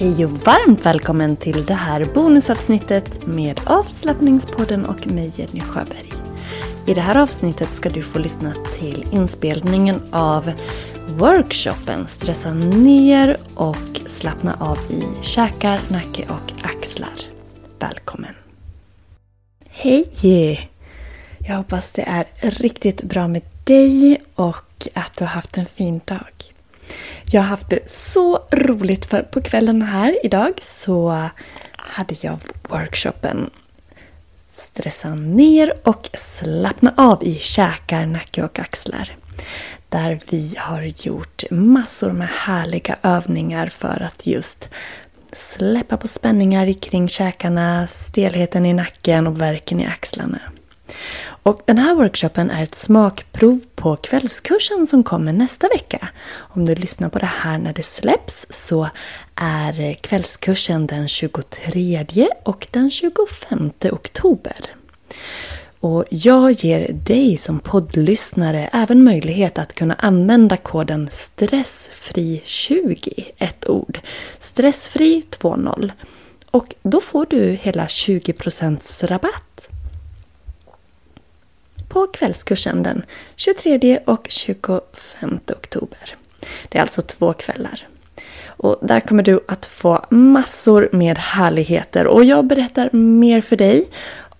Hej och varmt välkommen till det här bonusavsnittet med avslappningspodden och mig Jenny Sjöberg. I det här avsnittet ska du få lyssna till inspelningen av workshopen Stressa ner och slappna av i käkar, nacke och axlar. Välkommen! Hej! Jag hoppas det är riktigt bra med dig och att du har haft en fin dag. Jag har haft det så roligt för på kvällen här idag så hade jag workshopen Stressa ner och slappna av i käkar, nacke och axlar. Där vi har gjort massor med härliga övningar för att just släppa på spänningar kring käkarna, stelheten i nacken och värken i axlarna. Och den här workshopen är ett smakprov på kvällskursen som kommer nästa vecka. Om du lyssnar på det här när det släpps så är kvällskursen den 23 och den 25 oktober. Och jag ger dig som poddlyssnare även möjlighet att kunna använda koden stressfri20, ett ord. Stressfri 20. Och då får du hela 20% rabatt på kvällskursen den 23 och 25 oktober. Det är alltså två kvällar. Och där kommer du att få massor med härligheter och jag berättar mer för dig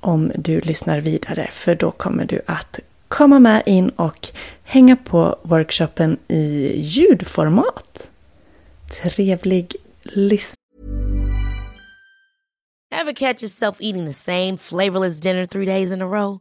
om du lyssnar vidare för då kommer du att komma med in och hänga på workshopen i ljudformat. Trevlig lyssning! Ever catch yourself eating the same flavorless dinner three days in a row?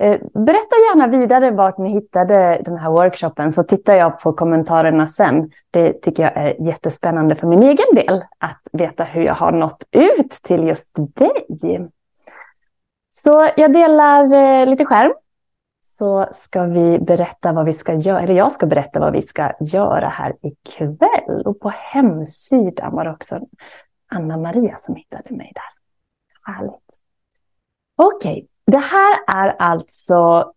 Eh, berätta gärna vidare vart ni hittade den här workshopen så tittar jag på kommentarerna sen. Det tycker jag är jättespännande för min egen del att veta hur jag har nått ut till just dig. Så jag delar eh, lite skärm. Så ska vi berätta vad vi ska göra, eller jag ska berätta vad vi ska göra här ikväll. Och på hemsidan var det också Anna-Maria som hittade mig där. Härligt. Okej, okay. Det här är alltså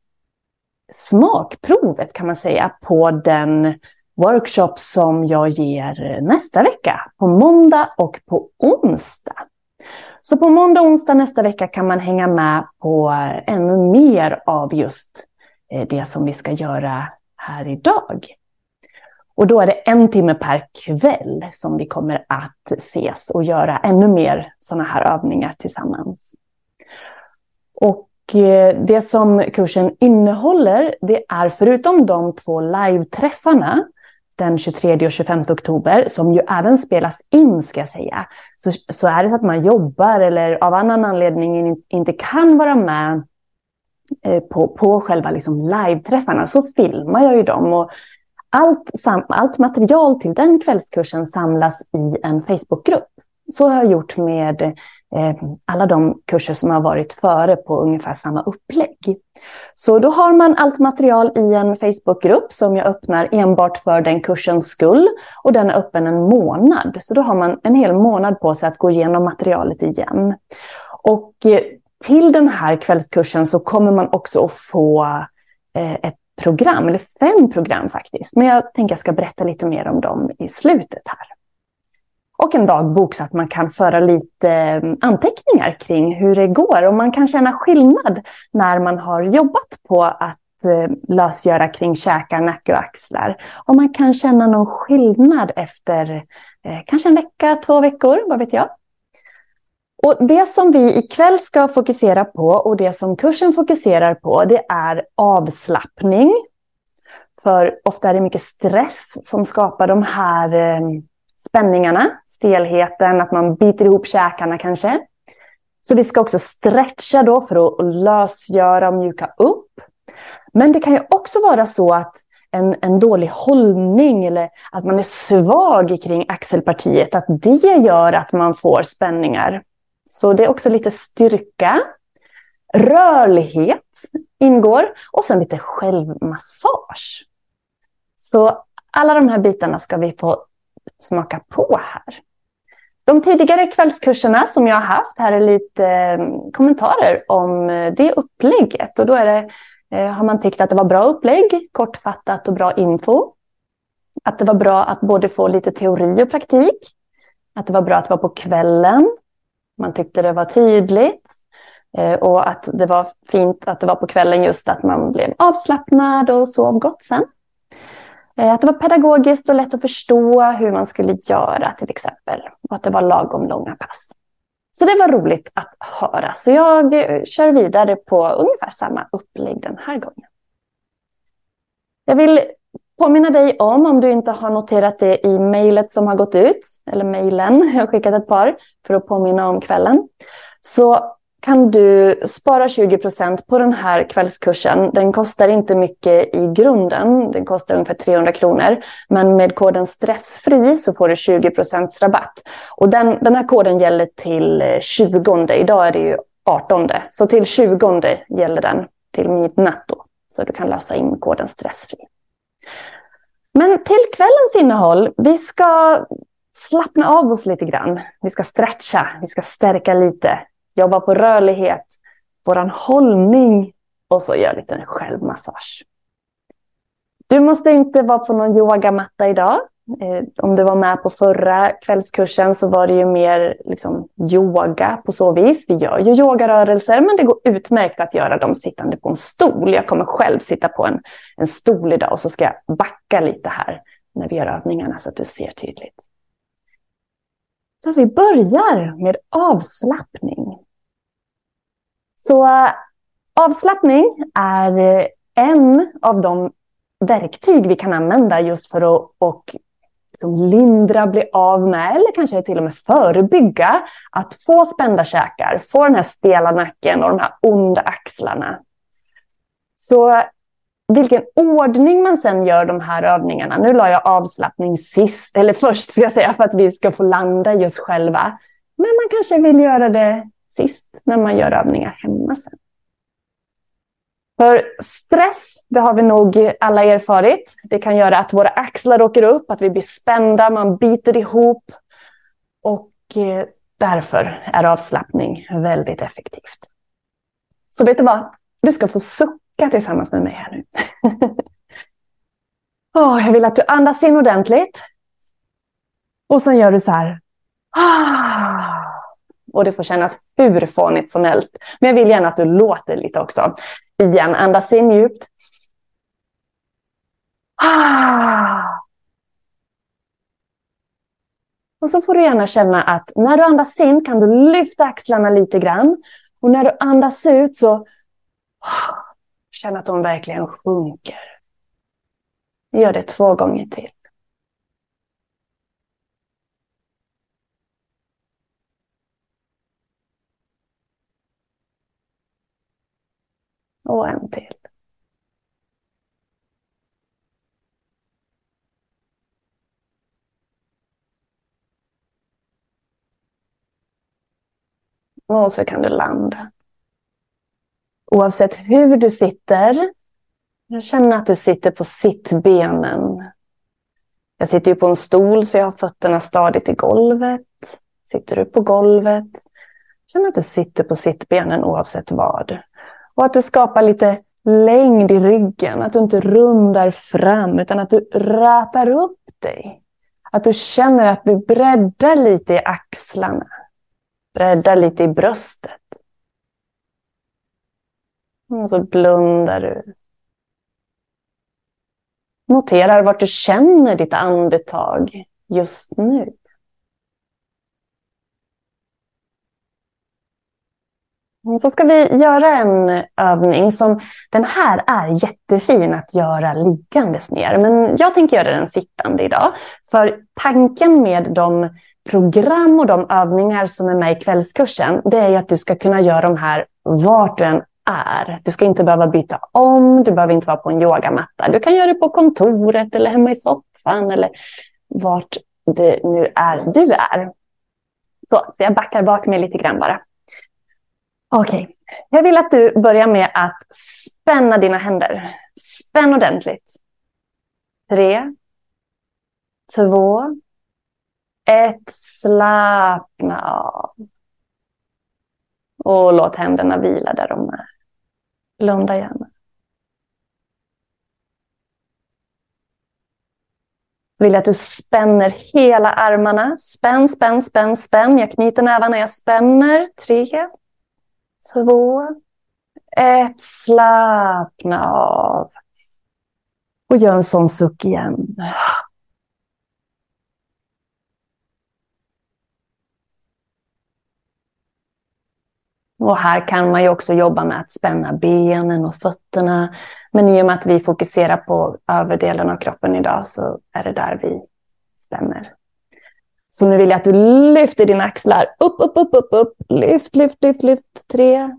smakprovet kan man säga på den workshop som jag ger nästa vecka, på måndag och på onsdag. Så på måndag och onsdag nästa vecka kan man hänga med på ännu mer av just eh, det som vi ska göra här idag. Och då är det en timme per kväll som vi kommer att ses och göra ännu mer sådana här övningar tillsammans. Och eh, det som kursen innehåller, det är förutom de två live-träffarna den 23 och 25 oktober, som ju även spelas in ska jag säga, så, så är det så att man jobbar eller av annan anledning inte kan vara med eh, på, på själva liksom live-träffarna så filmar jag ju dem. Och allt, allt material till den kvällskursen samlas i en Facebookgrupp. Så har jag gjort med eh, alla de kurser som har varit före på ungefär samma upplägg. Så då har man allt material i en Facebookgrupp som jag öppnar enbart för den kursens skull. Och den är öppen en månad. Så då har man en hel månad på sig att gå igenom materialet igen. Och eh, till den här kvällskursen så kommer man också att få eh, ett program, eller fem program faktiskt. Men jag tänker jag ska berätta lite mer om dem i slutet här. Och en dagbok så att man kan föra lite mm, anteckningar kring hur det går. Och man kan känna skillnad när man har jobbat på att eh, lösgöra kring käkar, nacke och axlar. Och man kan känna någon skillnad efter eh, kanske en vecka, två veckor, vad vet jag. Och det som vi ikväll ska fokusera på och det som kursen fokuserar på det är avslappning. För ofta är det mycket stress som skapar de här eh, spänningarna, stelheten, att man biter ihop käkarna kanske. Så vi ska också stretcha då för att lösgöra och mjuka upp. Men det kan ju också vara så att en, en dålig hållning eller att man är svag kring axelpartiet, att det gör att man får spänningar. Så det är också lite styrka. Rörlighet ingår och sen lite självmassage. Så alla de här bitarna ska vi få smaka på här. De tidigare kvällskurserna som jag har haft, här är lite eh, kommentarer om eh, det upplägget. Och då är det, eh, har man tyckt att det var bra upplägg, kortfattat och bra info. Att det var bra att både få lite teori och praktik. Att det var bra att vara på kvällen. Man tyckte det var tydligt. Och att det var fint att det var på kvällen just att man blev avslappnad och sov gott sen. Eh, att det var pedagogiskt och lätt att förstå hur man skulle göra till exempel. Och att det var lagom långa pass. Så det var roligt att höra. Så jag eh, kör vidare på ungefär samma upplägg den här gången. Jag vill påminna dig om, om du inte har noterat det i mejlet som har gått ut, eller mejlen, jag har skickat ett par för att påminna om kvällen, så kan du spara 20% på den här kvällskursen. Den kostar inte mycket i grunden, den kostar ungefär 300 kronor. Men med koden stressfri så får du 20 rabatt. Och den, den här koden gäller till eh, 20, idag är det ju 18. Så till 20 gäller den till midnatt då. Så du kan lösa in koden stressfri. Men till kvällens innehåll, vi ska slappna av oss lite grann. Vi ska stretcha, vi ska stärka lite, jobba på rörlighet, våran hållning och så gör lite självmassage. Du måste inte vara på någon yogamatta idag. Eh, om du var med på förra kvällskursen så var det ju mer liksom yoga på så vis. Vi gör ju yogarörelser men det går utmärkt att göra dem sittande på en stol. Jag kommer själv sitta på en, en stol idag och så ska jag backa lite här när vi gör övningarna så att du ser tydligt. Så vi börjar med avslappning. Så avslappning är eh, en av de verktyg vi kan använda just för att och liksom lindra, bli av med eller kanske till och med förebygga att få spända käkar, få den här stela nacken och de här onda axlarna. Så vilken ordning man sen gör de här övningarna. Nu la jag avslappning sist, eller först ska jag säga, för att vi ska få landa just själva. Men man kanske vill göra det sist när man gör övningar hemma sen. För stress, det har vi nog alla erfarit. Det kan göra att våra axlar åker upp, att vi blir spända, man biter ihop. Och eh, därför är avslappning väldigt effektivt. Så vet du vad? Du ska få sucka sucka tillsammans med mig här nu. oh, jag vill att du andas in ordentligt. Och sen gör du så här. Ah. Och det får kännas hur fånigt som helst. Men jag vill gärna att du låter lite också. Igen, andas in djupt. Ah. Och så får du gärna känna att när du andas in kan du lyfta axlarna lite grann. Och när du andas ut så ah, känn att de verkligen sjunker. Gör det två gånger till. Och en till. Och så kan du landa. Oavsett hur du sitter. Jag känner att du sitter på sittbenen. Jag sitter ju på en stol så jag har fötterna stadigt i golvet. Sitter du på golvet. Känn att du sitter på sittbenen oavsett vad. Och att du skapar lite längd i ryggen. Att du inte rundar fram utan att du rätar upp dig. Att du känner att du breddar lite i axlarna. Breddar lite i bröstet. Och så blundar du. Noterar vart du känner ditt andetag just nu. Mm, så ska vi göra en övning som, den här är jättefin att göra liggandes ner. Men jag tänker göra den sittande idag. För tanken med de program och de övningar som är med i kvällskursen, det är att du ska kunna göra de här vart du än är. Du ska inte behöva byta om, du behöver inte vara på en yogamatta. Du kan göra det på kontoret eller hemma i soffan eller vart det nu är du är. Så, så jag backar bak mig lite grann bara. Okej, okay. jag vill att du börjar med att spänna dina händer. Spänn ordentligt. Tre, två, ett. Slappna av. Och låt händerna vila där de är. Blunda gärna. Vill att du spänner hela armarna. Spänn, spänn, spänn, spänn. Jag knyter nävarna, jag spänner. Tre, två, ett. Slappna av. Och gör en sån suck igen. Och här kan man ju också jobba med att spänna benen och fötterna. Men i och med att vi fokuserar på överdelen av kroppen idag så är det där vi spänner. Så nu vill jag att du lyfter dina axlar. Upp, upp, upp, upp, upp. Lyft, lyft, lyft, lyft. Tre,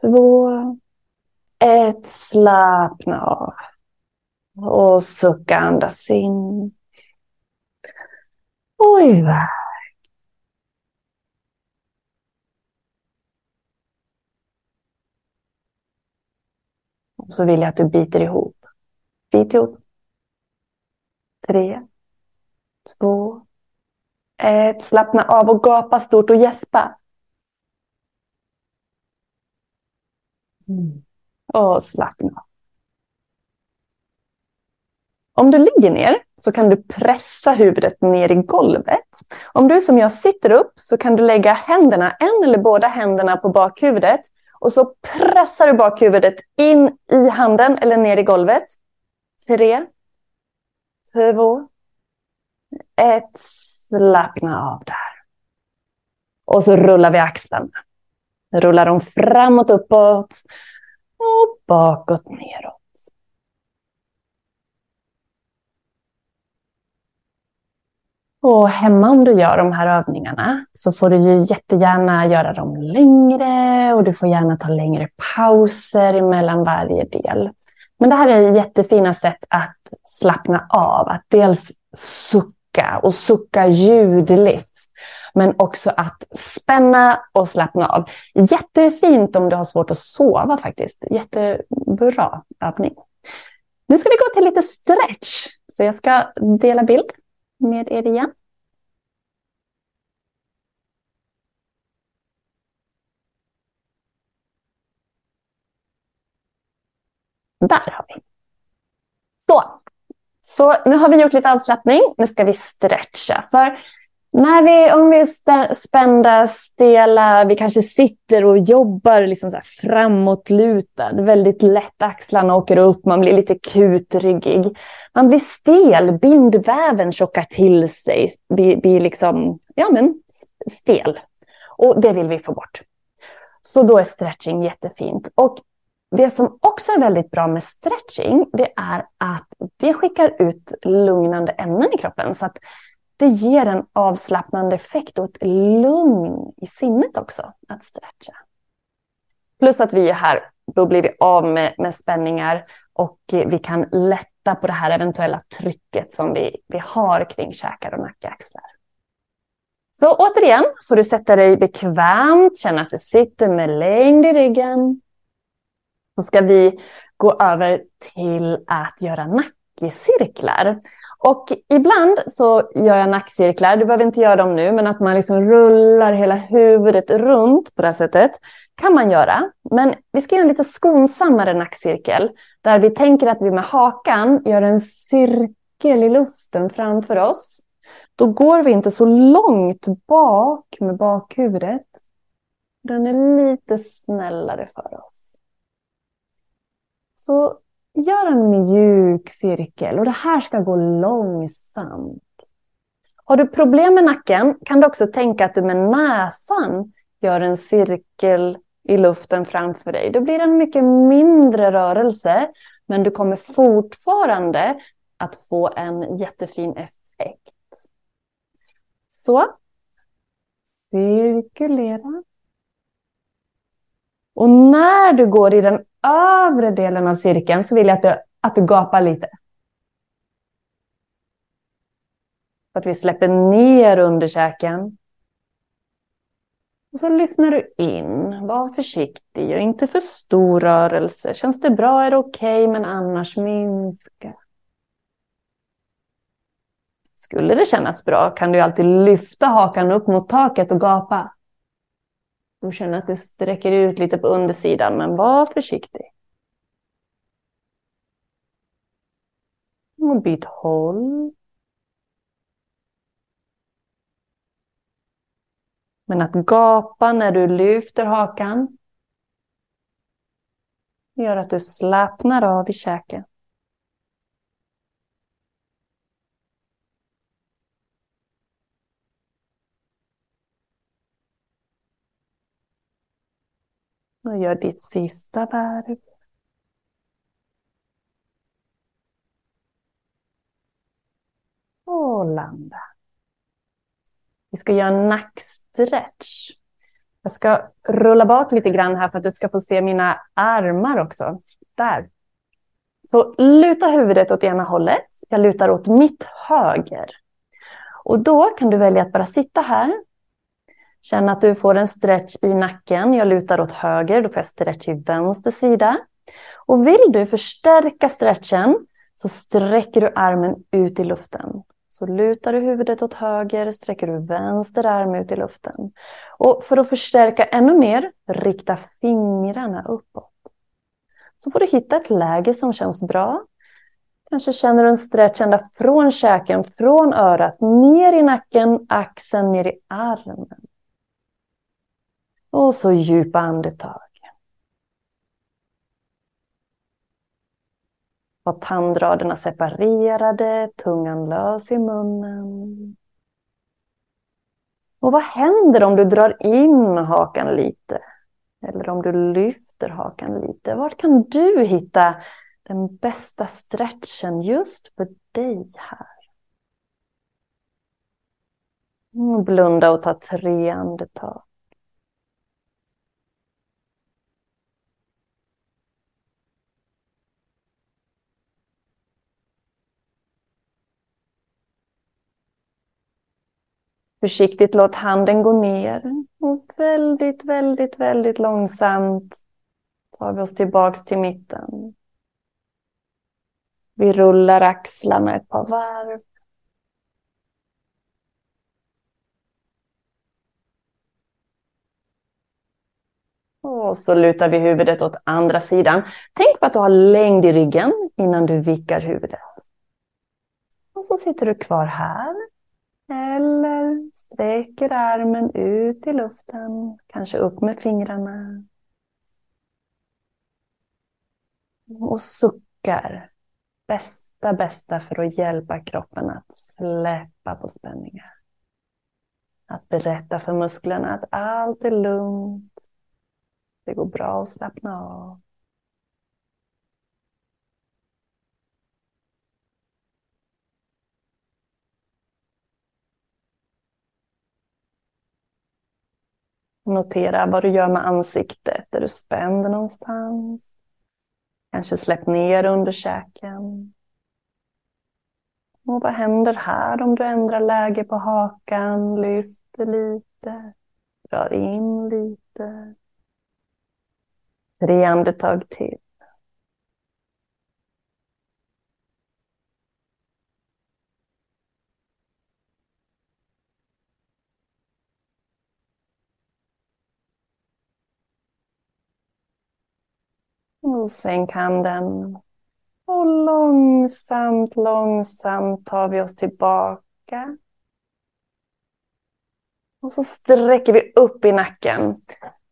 två, ett. Slappna av. Och sucka, andas in. Och iväg. Och så vill jag att du biter ihop. Bit ihop. Tre, två, ett. Slappna av och gapa stort och gäspa. Mm. Och slappna av. Om du ligger ner så kan du pressa huvudet ner i golvet. Om du som jag sitter upp så kan du lägga händerna, en eller båda händerna på bakhuvudet och så pressar du bakhuvudet in i handen eller ner i golvet. Tre, två, ett. Slappna av där. Och så rullar vi axlarna. Rullar dem framåt, uppåt och bakåt, neråt. Och hemma om du gör de här övningarna så får du ju jättegärna göra dem längre och du får gärna ta längre pauser mellan varje del. Men det här är jättefina sätt att slappna av, att dels sucka och sucka ljudligt. Men också att spänna och slappna av. Jättefint om du har svårt att sova faktiskt. Jättebra övning. Nu ska vi gå till lite stretch. Så jag ska dela bild med er igen. Där har vi. Så. Så nu har vi gjort lite avslappning. Nu ska vi stretcha. För när vi, om vi är spända, stela, vi kanske sitter och jobbar liksom så framåtlutad, väldigt lätt, axlarna åker upp, man blir lite kutryggig. Man blir stel, bindväven tjockar till sig, blir, blir liksom, ja men stel. Och det vill vi få bort. Så då är stretching jättefint. Och det som också är väldigt bra med stretching, det är att det skickar ut lugnande ämnen i kroppen. Så att det ger en avslappnande effekt och ett lugn i sinnet också att stretcha. Plus att vi är här, då blir vi av med, med spänningar och vi kan lätta på det här eventuella trycket som vi, vi har kring käkar och nackaxlar. Så återigen får du sätta dig bekvämt, känna att du sitter med längd i ryggen. Så ska vi gå över till att göra nackcirklar. Och ibland så gör jag nackcirklar, du behöver inte göra dem nu, men att man liksom rullar hela huvudet runt på det här sättet kan man göra. Men vi ska göra en lite skonsammare nackcirkel där vi tänker att vi med hakan gör en cirkel i luften framför oss. Då går vi inte så långt bak med bakhuvudet. Den är lite snällare för oss. Så gör en mjuk cirkel och det här ska gå långsamt. Har du problem med nacken kan du också tänka att du med näsan gör en cirkel i luften framför dig. Då blir det en mycket mindre rörelse men du kommer fortfarande att få en jättefin effekt. Så. Cirkulera. Och när du går i den övre delen av cirkeln så vill jag att du, att du gapar lite. Så att vi släpper ner underkäken. Och så lyssnar du in. Var försiktig och inte för stor rörelse. Känns det bra är det okej, okay, men annars minska. Skulle det kännas bra kan du alltid lyfta hakan upp mot taket och gapa. De känner att det sträcker ut lite på undersidan, men var försiktig. Och byt håll. Men att gapa när du lyfter hakan gör att du slappnar av i käken. Och gör ditt sista varv. Och landa. Vi ska göra en nackstretch. Jag ska rulla bak lite grann här för att du ska få se mina armar också. Där. Så luta huvudet åt ena hållet. Jag lutar åt mitt höger. Och då kan du välja att bara sitta här Känn att du får en stretch i nacken. Jag lutar åt höger, då får jag stretch i vänster sida. Och vill du förstärka stretchen så sträcker du armen ut i luften. Så lutar du huvudet åt höger, sträcker du vänster arm ut i luften. Och för att förstärka ännu mer, rikta fingrarna uppåt. Så får du hitta ett läge som känns bra. Kanske känner du en stretch ända från käken, från örat, ner i nacken, axeln, ner i armen. Och så djupa andetag. Var tandraderna separerade, tungan lös i munnen. Och vad händer om du drar in hakan lite? Eller om du lyfter hakan lite? Vart kan du hitta den bästa stretchen just för dig här? Mm, blunda och ta tre andetag. Försiktigt låt handen gå ner. Och väldigt, väldigt, väldigt långsamt tar vi oss tillbaks till mitten. Vi rullar axlarna ett par varv. Och så lutar vi huvudet åt andra sidan. Tänk på att du har längd i ryggen innan du vickar huvudet. Och så sitter du kvar här. Eller sträcker armen ut i luften. Kanske upp med fingrarna. Och suckar. Bästa, bästa för att hjälpa kroppen att släppa på spänningar. Att berätta för musklerna att allt är lugnt. Det går bra att slappna av. Notera vad du gör med ansiktet. Är du spänd någonstans? Kanske släpp ner under käken. Och vad händer här om du ändrar läge på hakan? Lyfter lite. Drar in lite. Tre andetag till. Och sänk handen. Och långsamt, långsamt tar vi oss tillbaka. Och så sträcker vi upp i nacken.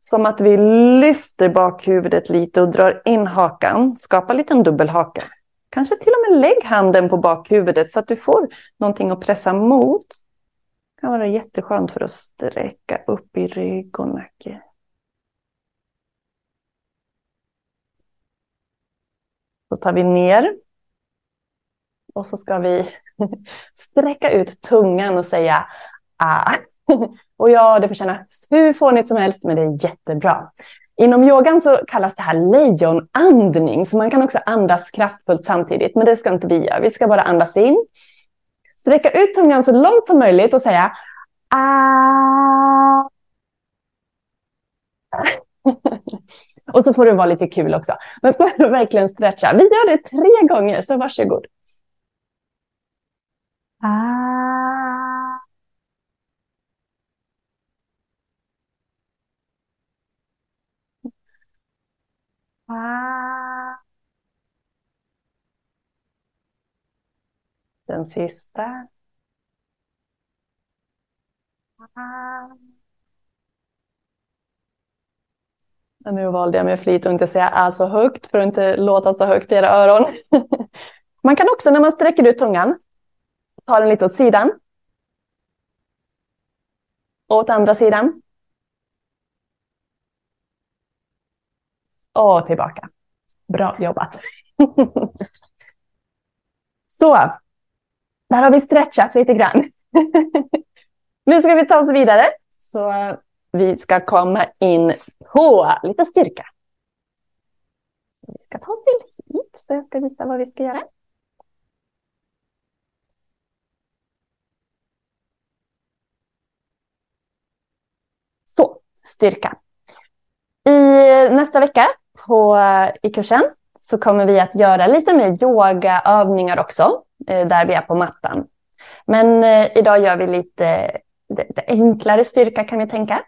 Som att vi lyfter bakhuvudet lite och drar in hakan. Skapa en liten dubbelhaka. Kanske till och med lägg handen på bakhuvudet så att du får någonting att pressa mot. Det kan vara jätteskönt för att sträcka upp i rygg och nacke. Så tar vi ner. Och så ska vi sträcka ut tungan och säga ah. Och ja, det får kännas hur fånigt som helst, men det är jättebra. Inom yogan så kallas det här lejonandning, så man kan också andas kraftfullt samtidigt, men det ska inte vi göra. Vi ska bara andas in, sträcka ut tungan så långt som möjligt och säga ah och så får det vara lite kul också. Men för att verkligen stretcha, vi gör det tre gånger, så varsågod. Ah. Ah. Den sista. Ah. Nu valde jag med flit att inte säga är så högt för att inte låta så högt i era öron. Man kan också när man sträcker ut tungan ta den lite åt sidan. åt andra sidan. Och tillbaka. Bra jobbat. Så, där har vi stretchat lite grann. nu ska vi ta oss vidare. Så vi ska komma in på lite styrka. Vi ska ta oss till hit så jag ska visa vad vi ska göra. Så, styrka. I nästa vecka på, i kursen så kommer vi att göra lite mer yogaövningar också, eh, där vi är på mattan. Men eh, idag gör vi lite, lite enklare styrka kan vi tänka.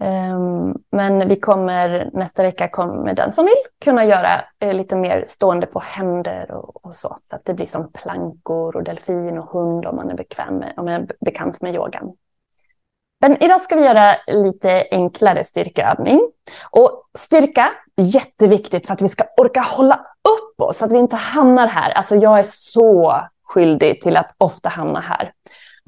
Ehm, men vi kommer nästa vecka kommer den som vill kunna göra eh, lite mer stående på händer och, och, så. Så att det blir som plankor och delfin och hund om man är bekväm med, om man är bekant med yogan. Men idag ska vi göra lite enklare styrkeövning. Och styrka, jätteviktigt för att vi ska orka hålla upp oss, så att vi inte hamnar här. Alltså jag är så skyldig till att ofta hamna här.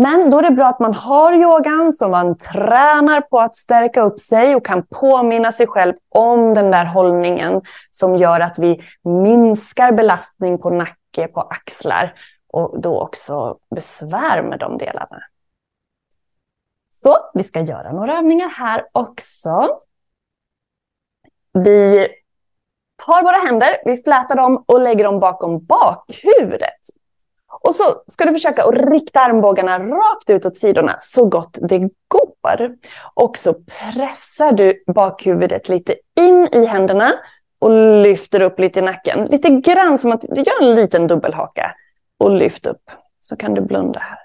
Men då är det bra att man har yogan så man tränar på att stärka upp sig och kan påminna sig själv om den där hållningen som gör att vi minskar belastning på nacke, på axlar och då också besvär med de delarna. Så vi ska göra några övningar här också. Vi tar våra händer, vi flätar dem och lägger dem bakom bakhuvudet. Och så ska du försöka att rikta armbågarna rakt ut åt sidorna så gott det går. Och så pressar du bakhuvudet lite in i händerna och lyfter upp lite i nacken. Lite grann som att du gör en liten dubbelhaka. Och lyft upp. Så kan du blunda här.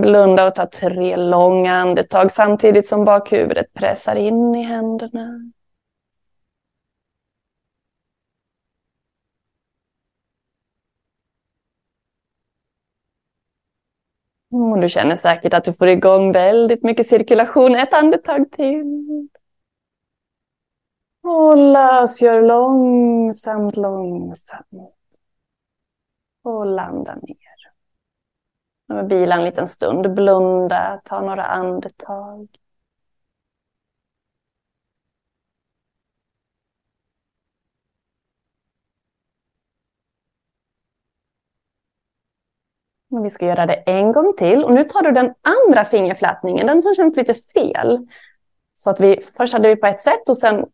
Blunda och ta tre långa andetag samtidigt som bakhuvudet pressar in i händerna. Mm, och du känner säkert att du får igång väldigt mycket cirkulation. Ett andetag till. Och lösgör långsamt, långsamt. Och landa ner. Och vila en liten stund, blunda, ta några andetag. Men vi ska göra det en gång till. Och nu tar du den andra fingerflätningen, den som känns lite fel. Så att vi, först hade vi på ett sätt och sen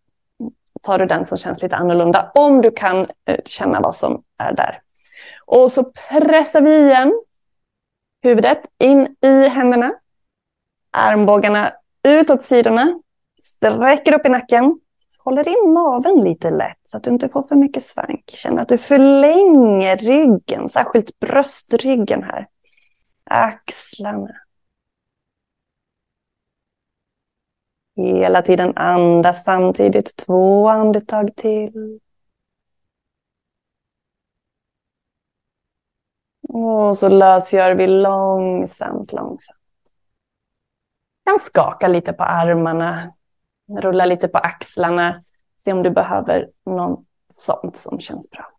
tar du den som känns lite annorlunda. Om du kan eh, känna vad som är där. Och så pressar vi igen huvudet in i händerna. Armbågarna ut åt sidorna. Sträcker upp i nacken. Håller in naveln lite lätt så att du inte får för mycket svank. Känn att du förlänger ryggen, särskilt bröstryggen här. Axlarna. Hela tiden andas samtidigt, två andetag till. Och så lösgör vi långsamt, långsamt. Kan skaka lite på armarna, rulla lite på axlarna. Se om du behöver något sånt som känns bra.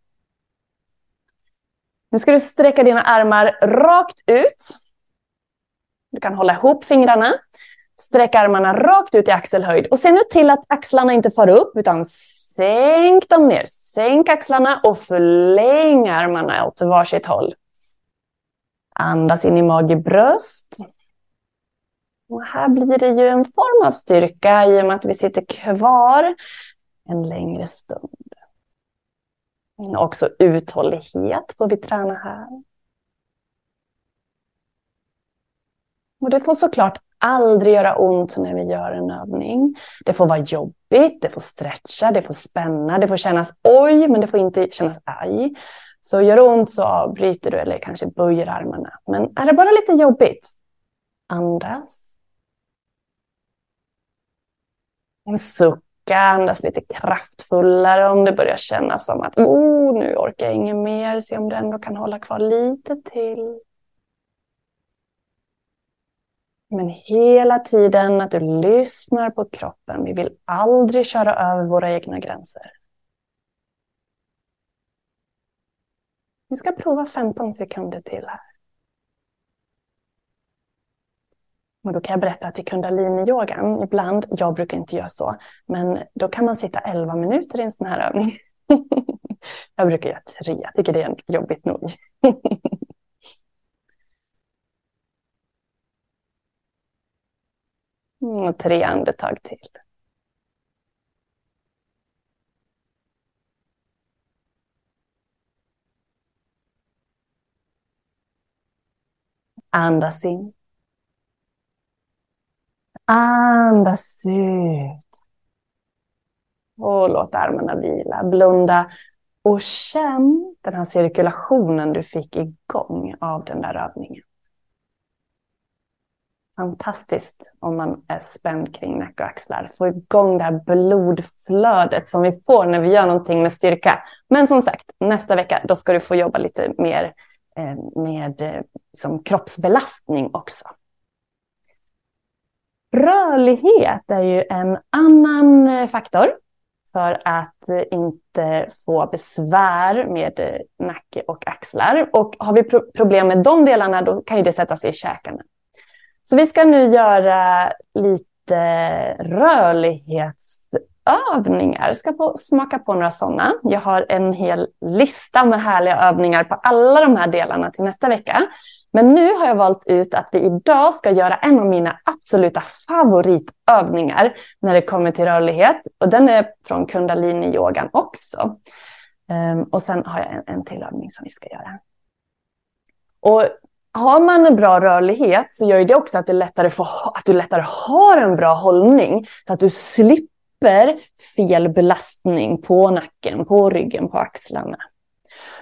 Nu ska du sträcka dina armar rakt ut. Du kan hålla ihop fingrarna. Sträck armarna rakt ut i axelhöjd. Och se nu till att axlarna inte far upp, utan sänk dem ner. Sänk axlarna och förläng armarna åt varsitt håll. Andas in i mage, bröst. Och här blir det ju en form av styrka i och med att vi sitter kvar en längre stund. Också uthållighet får vi träna här. Och det får såklart aldrig göra ont när vi gör en övning. Det får vara jobbigt, det får stretcha, det får spänna, det får kännas oj, men det får inte kännas aj. Så gör det ont så avbryter du eller kanske böjer armarna. Men är det bara lite jobbigt, andas. Sucka, andas lite kraftfullare om det börjar kännas som att oh, nu orkar jag inget mer. Se om du ändå kan hålla kvar lite till. Men hela tiden att du lyssnar på kroppen. Vi vill aldrig köra över våra egna gränser. Vi ska prova 15 sekunder till här. Och då kan jag berätta att i kundaliniyogan ibland, jag brukar inte göra så, men då kan man sitta 11 minuter i en sån här övning. jag brukar göra tre, jag tycker det är jobbigt nog. Mm, och tre andetag till. Andas in. Andas ut. Och låt armarna vila. Blunda och känn den här cirkulationen du fick igång av den där övningen. Fantastiskt om man är spänd kring nacke och axlar. Få igång det här blodflödet som vi får när vi gör någonting med styrka. Men som sagt, nästa vecka då ska du få jobba lite mer eh, med eh, som kroppsbelastning också. Rörlighet är ju en annan eh, faktor för att eh, inte få besvär med eh, nacke och axlar. Och har vi problem med de delarna då kan ju det sätta sig i käkarna. Så vi ska nu göra lite rörlighets övningar. ska få smaka på några sådana. Jag har en hel lista med härliga övningar på alla de här delarna till nästa vecka. Men nu har jag valt ut att vi idag ska göra en av mina absoluta favoritövningar när det kommer till rörlighet. Och den är från kundalini-yogan också. Um, och sen har jag en, en till övning som vi ska göra. Och har man en bra rörlighet så gör det också att, det lättare får, att du lättare har en bra hållning. Så att du slipper släpper fel belastning på nacken, på ryggen, på axlarna.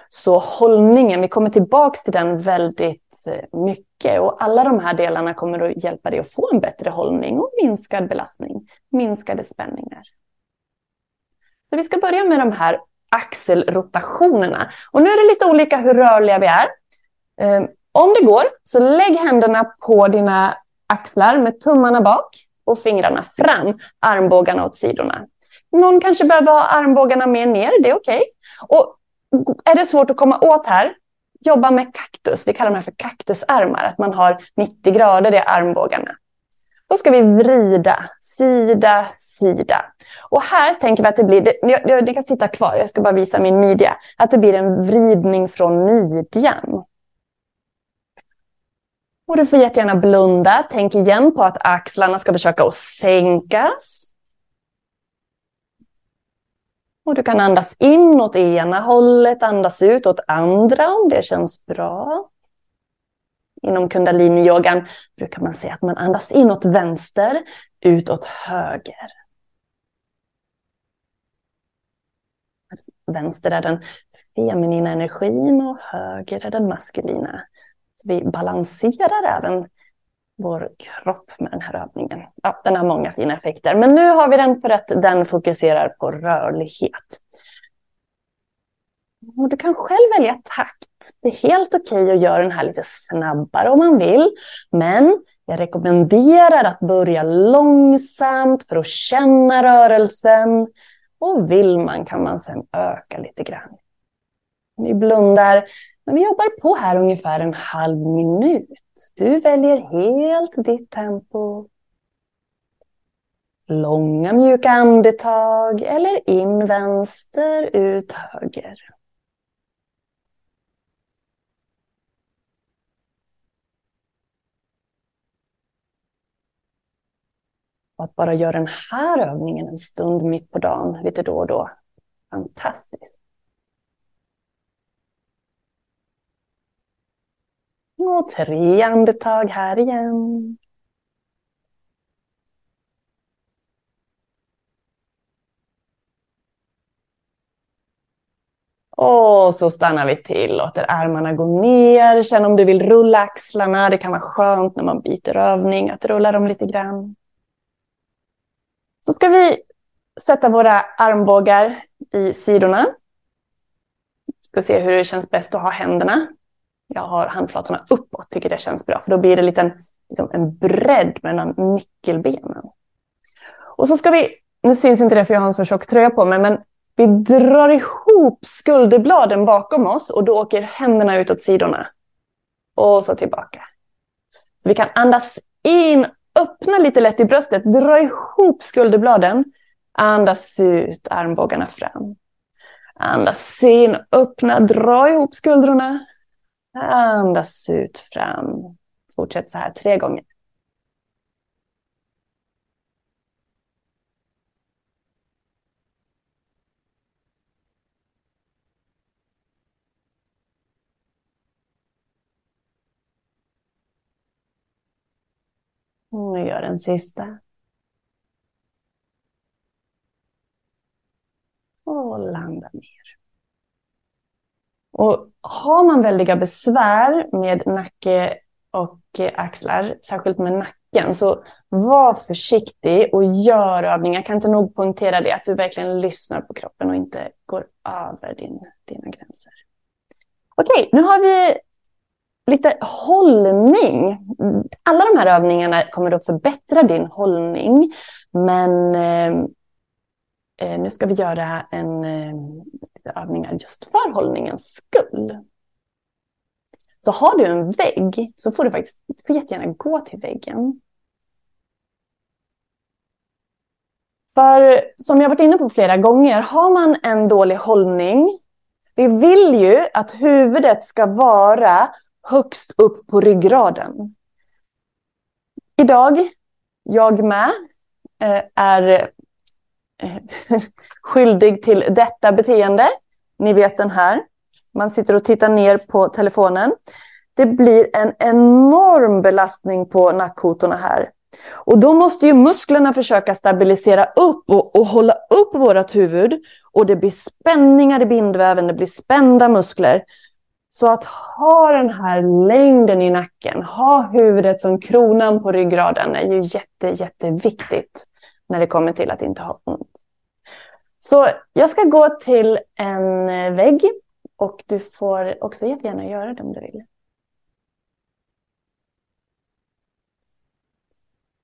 Så hållningen, vi kommer tillbaks till den väldigt eh, mycket och alla de här delarna kommer att hjälpa dig att få en bättre hållning och minskad belastning, minskade spänningar. Så vi ska börja med de här axelrotationerna. Och nu är det lite olika hur rörliga vi är. Ehm, om det går, så lägg händerna på dina axlar med tummarna bak och fingrarna fram, armbågarna åt sidorna. Någon kanske behöver ha armbågarna mer ner, det är okej. Okay. Och är det svårt att komma åt här, jobba med kaktus. Vi kallar det här för kaktusarmar, att man har 90 grader i armbågarna. Då ska vi vrida, sida, sida. Och här tänker vi att det blir, ni kan sitta kvar, jag ska bara visa min midja, att det blir en vridning från midjan. Och du får jättegärna blunda. Tänk igen på att axlarna ska försöka att sänkas. Och du kan andas in åt ena hållet, andas ut åt andra om det känns bra. Inom kundaliniyogan brukar man säga att man andas in åt vänster, ut åt höger. Vänster är den feminina energin och höger är den maskulina. Så vi balanserar även vår kropp med den här övningen. Ja, den har många fina effekter, men nu har vi den för att den fokuserar på rörlighet. Och du kan själv välja takt. Det är helt okej okay att göra den här lite snabbare om man vill, men jag rekommenderar att börja långsamt för att känna rörelsen. Och vill man kan man sedan öka lite grann. Ni blundar men vi jobbar på här ungefär en halv minut. Du väljer helt ditt tempo. Långa mjuka andetag eller in vänster, ut höger. Och att bara göra den här övningen en stund mitt på dagen, lite då och då. Fantastiskt. Och tre andetag här igen. Och så stannar vi till, låter armarna gå ner. Känn om du vill rulla axlarna. Det kan vara skönt när man byter övning att rulla dem lite grann. Så ska vi sätta våra armbågar i sidorna. Ska se hur det känns bäst att ha händerna jag har handflatorna uppåt, tycker det känns bra. För då blir det lite liksom en bredd mellan nyckelbenen. Och så ska vi, nu syns inte det för jag har en så tjock tröja på mig, men vi drar ihop skulderbladen bakom oss och då åker händerna ut åt sidorna. Och så tillbaka. Så vi kan andas in, öppna lite lätt i bröstet, dra ihop skulderbladen. Andas ut, armbågarna fram. Andas in, öppna, dra ihop skuldrorna. Andas ut fram. Fortsätt så här tre gånger. Och gör den sista. Och landa ner. Och har man väldiga besvär med nacke och axlar, särskilt med nacken, så var försiktig och gör övningar. Jag kan inte nog poängtera det, att du verkligen lyssnar på kroppen och inte går över din, dina gränser. Okej, nu har vi lite hållning. Alla de här övningarna kommer att förbättra din hållning, men ehm, eh, nu ska vi göra en eh, övningar just för hållningens skull. Så har du en vägg så får du faktiskt får jättegärna gå till väggen. För som jag varit inne på flera gånger, har man en dålig hållning, vi vill ju att huvudet ska vara högst upp på ryggraden. Idag, jag med, eh, är Eh, skyldig till detta beteende. Ni vet den här. Man sitter och tittar ner på telefonen. Det blir en enorm belastning på nackkotorna här. Och då måste ju musklerna försöka stabilisera upp och, och hålla upp vårt huvud. och det blir spänningar i bindväven, det blir spända muskler. Så att ha den här längden i nacken, ha huvudet som kronan på ryggraden är ju jätte, jätteviktigt när det kommer till att inte ha ont. Så jag ska gå till en eh, vägg och du får också jättegärna göra det om du vill.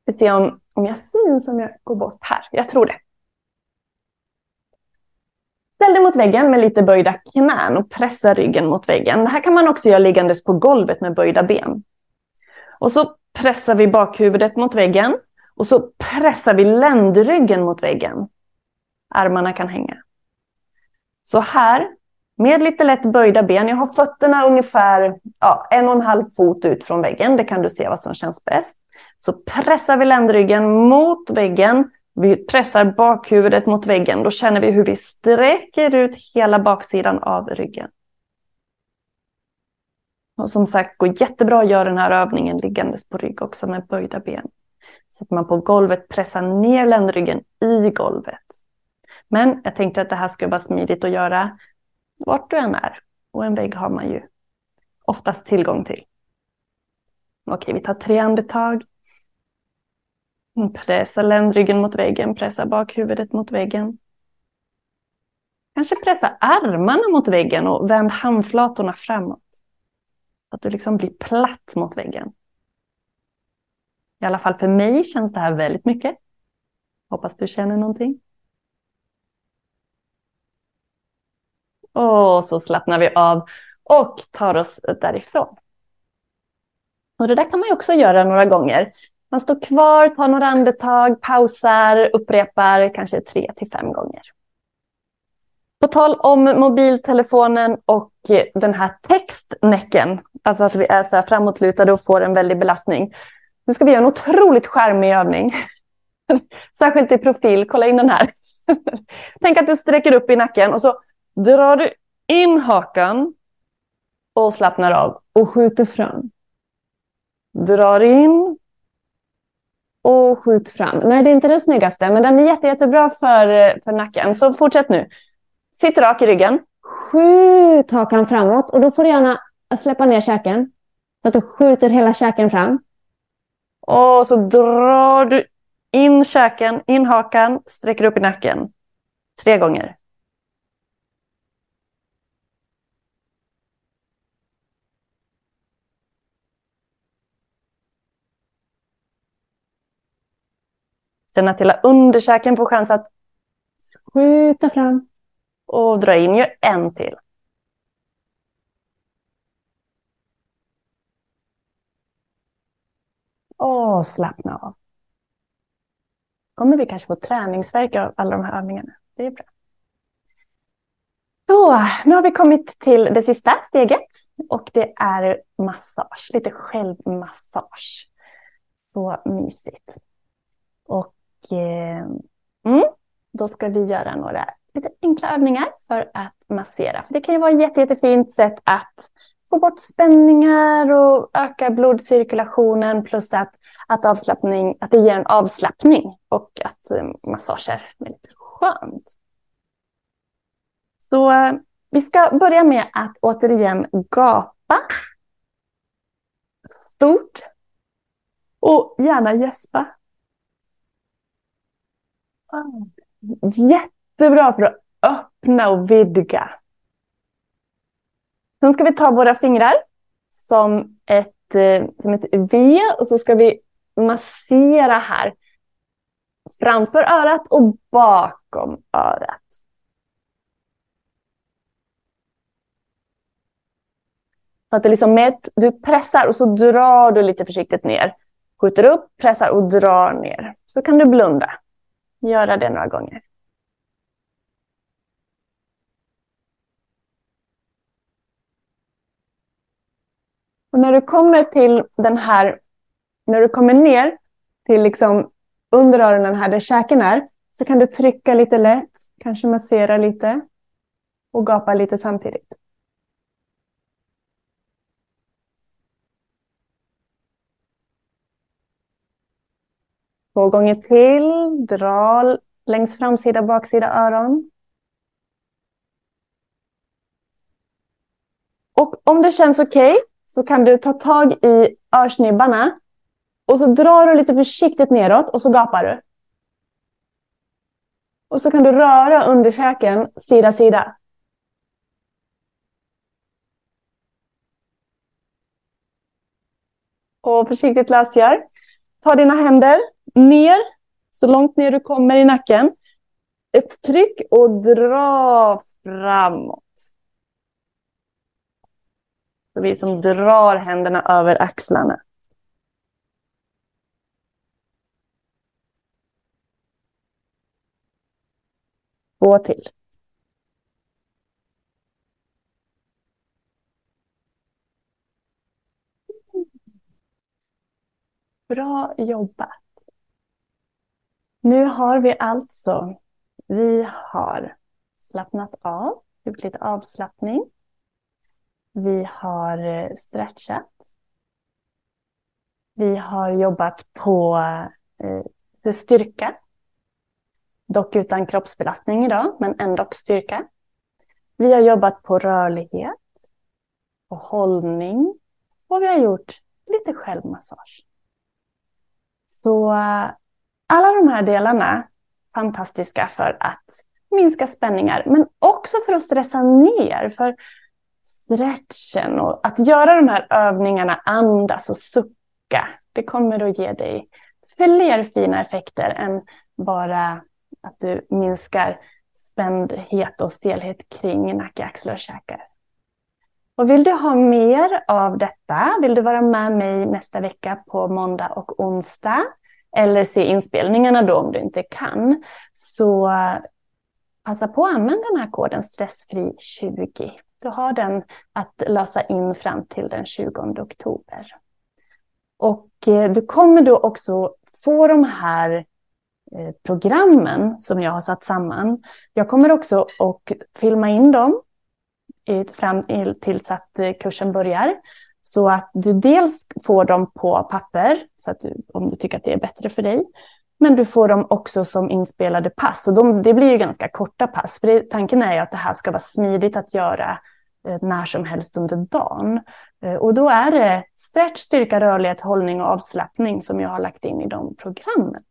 Vi se om, om jag syns om jag går bort här. Jag tror det. Ställ dig mot väggen med lite böjda knän och pressa ryggen mot väggen. Det här kan man också göra liggandes på golvet med böjda ben. Och så pressar vi bakhuvudet mot väggen och så pressar vi ländryggen mot väggen. Armarna kan hänga. Så här, med lite lätt böjda ben. Jag har fötterna ungefär ja, en och en halv fot ut från väggen. Det kan du se vad som känns bäst. Så pressar vi ländryggen mot väggen. Vi pressar bakhuvudet mot väggen. Då känner vi hur vi sträcker ut hela baksidan av ryggen. Och som sagt, går jättebra att göra den här övningen liggandes på rygg också med böjda ben. Sätter man på golvet, pressar ner ländryggen i golvet. Men jag tänkte att det här skulle vara smidigt att göra vart du än är. Och en vägg har man ju oftast tillgång till. Okej, vi tar tre andetag. Pressa ländryggen mot väggen, pressa bakhuvudet mot väggen. Kanske pressa armarna mot väggen och vänd handflatorna framåt. Så att du liksom blir platt mot väggen. I alla fall för mig känns det här väldigt mycket. Hoppas du känner någonting. Och så slappnar vi av och tar oss därifrån. Och det där kan man ju också göra några gånger. Man står kvar, tar några andetag, pausar, upprepar kanske tre till fem gånger. På tal om mobiltelefonen och den här textnäcken, alltså att vi är så här framåtlutade och får en väldig belastning. Nu ska vi göra en otroligt skärmig övning. Särskilt i profil, kolla in den här. Tänk att du sträcker upp i nacken och så drar du in hakan och slappnar av och skjuter fram. Drar in och skjut fram. Nej, det är inte den snyggaste, men den är jätte, jättebra för, för nacken. Så fortsätt nu. Sitt rak i ryggen. Skjut hakan framåt och då får du gärna släppa ner käken. Så att du skjuter hela käken fram. Och så drar du in käken, in hakan, sträcker upp i nacken. Tre gånger. Känn att hela underkäken får chans att skjuta fram och dra in. Gör en till. Och slappna av. kommer vi kanske få träningsverk av alla de här övningarna. Det är bra. Så, nu har vi kommit till det sista steget och det är massage, lite självmassage. Så mysigt. Och eh, mm, då ska vi göra några lite enkla övningar för att massera. För det kan ju vara ett jätte, jättefint sätt att få bort spänningar och öka blodcirkulationen plus att, att, avslappning, att det ger en avslappning och att eh, massage är väldigt skönt. Så eh, vi ska börja med att återigen gapa stort och gärna gäspa. Jättebra för att öppna och vidga. Sen ska vi ta våra fingrar som ett, eh, som ett V och så ska vi massera här. Framför örat och bakom örat. Så att du liksom med, du pressar och så drar du lite försiktigt ner. Skjuter upp, pressar och drar ner. Så kan du blunda. Göra det några gånger. Och när du kommer till den här, när du kommer ner till liksom under öronen här där käken är, så kan du trycka lite lätt, kanske massera lite och gapa lite samtidigt. Två gånger till, dra längs framsida baksida öron. Och om det känns okej okay, så kan du ta tag i örsnibbarna och så drar du lite försiktigt neråt och så gapar du. Och så kan du röra underkäken sida sida. Och försiktigt lösgör. Ta dina händer ner, så långt ner du kommer i nacken. Ett tryck och dra framåt. Så vi som drar händerna över axlarna. Två till. Bra jobbat. Nu har vi alltså, vi har slappnat av, gjort lite avslappning. Vi har eh, stretchat. Vi har jobbat på eh, styrka. Dock utan kroppsbelastning idag, men ändå styrka. Vi har jobbat på rörlighet, och hållning och vi har gjort lite självmassage. Så alla de här delarna fantastiska för att minska spänningar, men också för att stressa ner. För stretchen och att göra de här övningarna, andas och sucka, det kommer att ge dig fler fina effekter än bara att du minskar spändhet och stelhet kring nacke, axlar och käkar. Och vill du ha mer av detta, vill du vara med mig nästa vecka på måndag och onsdag eller se inspelningarna då om du inte kan, så passa på att använda den här koden stressfri20. Du har den att lösa in fram till den 20 oktober. Och eh, du kommer då också få de här eh, programmen som jag har satt samman. Jag kommer också att filma in dem fram tills att eh, kursen börjar. Så att du dels får dem på papper, så att du, om du tycker att det är bättre för dig. Men du får dem också som inspelade pass. Och de, det blir ju ganska korta pass. För det, tanken är ju att det här ska vara smidigt att göra eh, Eh, när som helst under dagen. Eh, och då är det stretch, styrka, rörlighet, hållning och avslappning som jag har lagt in i de programmen.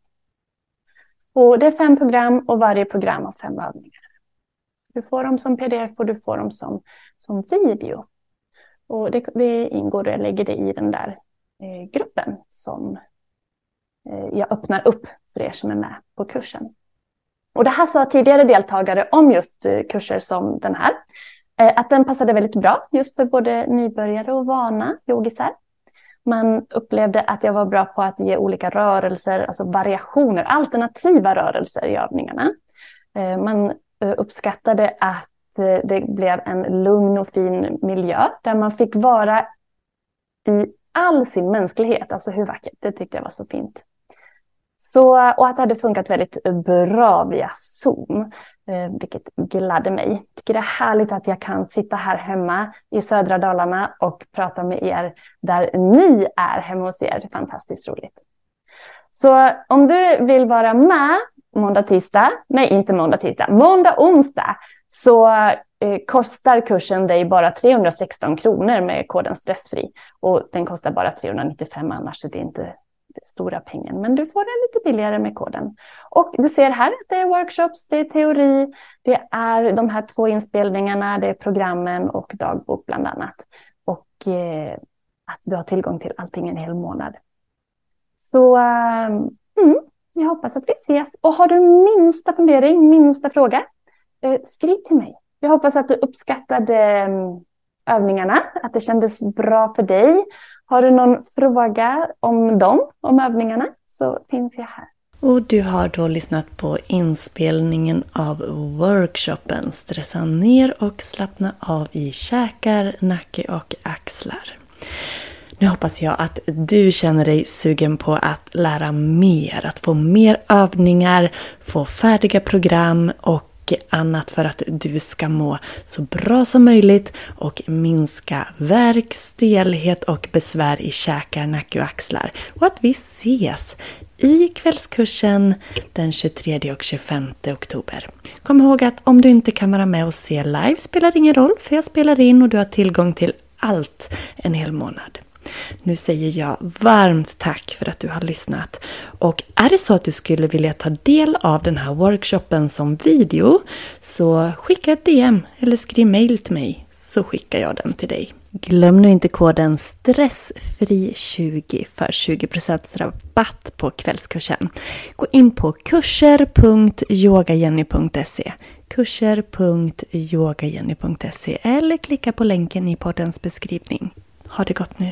Och det är fem program och varje program har fem övningar. Du får dem som pdf och du får dem som, som video. Och det, det ingår, jag lägger det i den där eh, gruppen som eh, jag öppnar upp för er som är med på kursen. Och det här sa tidigare deltagare om just eh, kurser som den här. Eh, att den passade väldigt bra just för både nybörjare och vana yogisar. Man upplevde att jag var bra på att ge olika rörelser, alltså variationer, alternativa rörelser i övningarna. Eh, man eh, uppskattade att det blev en lugn och fin miljö där man fick vara i all sin mänsklighet. Alltså hur vackert, det tyckte jag var så fint. Så, och att det hade funkat väldigt bra via Zoom, Eh, vilket gladde mig. Jag tycker det är härligt att jag kan sitta här hemma i södra Dalarna och prata med er där ni är hemma hos er. Fantastiskt roligt. Så om du vill vara med måndag, tisdag, nej inte måndag, tisdag, måndag, onsdag så eh, kostar kursen dig bara 316 kronor med koden stressfri. Och den kostar bara 395 annars, så det är inte stora pengen. Men du får den lite billigare med koden. Och du ser här att det är workshops, det är teori, det är de här två inspelningarna, det är programmen och dagbok bland annat. Och eh, att du har tillgång till allting en hel månad. Så eh, mm, jag hoppas att vi ses. Och har du minsta fundering, minsta fråga, Eh, skriv till mig. Jag hoppas att du uppskattade mm, övningarna, att det kändes bra för dig. Har du någon fråga om dem, om övningarna, så finns jag här. Och du har då lyssnat på inspelningen av workshopen Stressa ner och slappna av i käkar, nacke och axlar. Nu hoppas jag att du känner dig sugen på att lära mer, att få mer övningar, få färdiga program och annat för att du ska må så bra som möjligt och minska värk, stelhet och besvär i käkar, nacke och axlar. Och att vi ses i kvällskursen den 23 och 25 oktober. Kom ihåg att om du inte kan vara med och se live spelar det ingen roll för jag spelar in och du har tillgång till allt en hel månad. Nu säger jag varmt tack för att du har lyssnat. Och är det så att du skulle vilja ta del av den här workshopen som video så skicka ett DM eller skriv mail till mig så skickar jag den till dig. Glöm nu inte koden STRESSFRI20 för 20% rabatt på kvällskursen. Gå in på kurser.yogajenny.se kurser.yogajenny.se eller klicka på länken i poddens beskrivning. Ha det gott nu!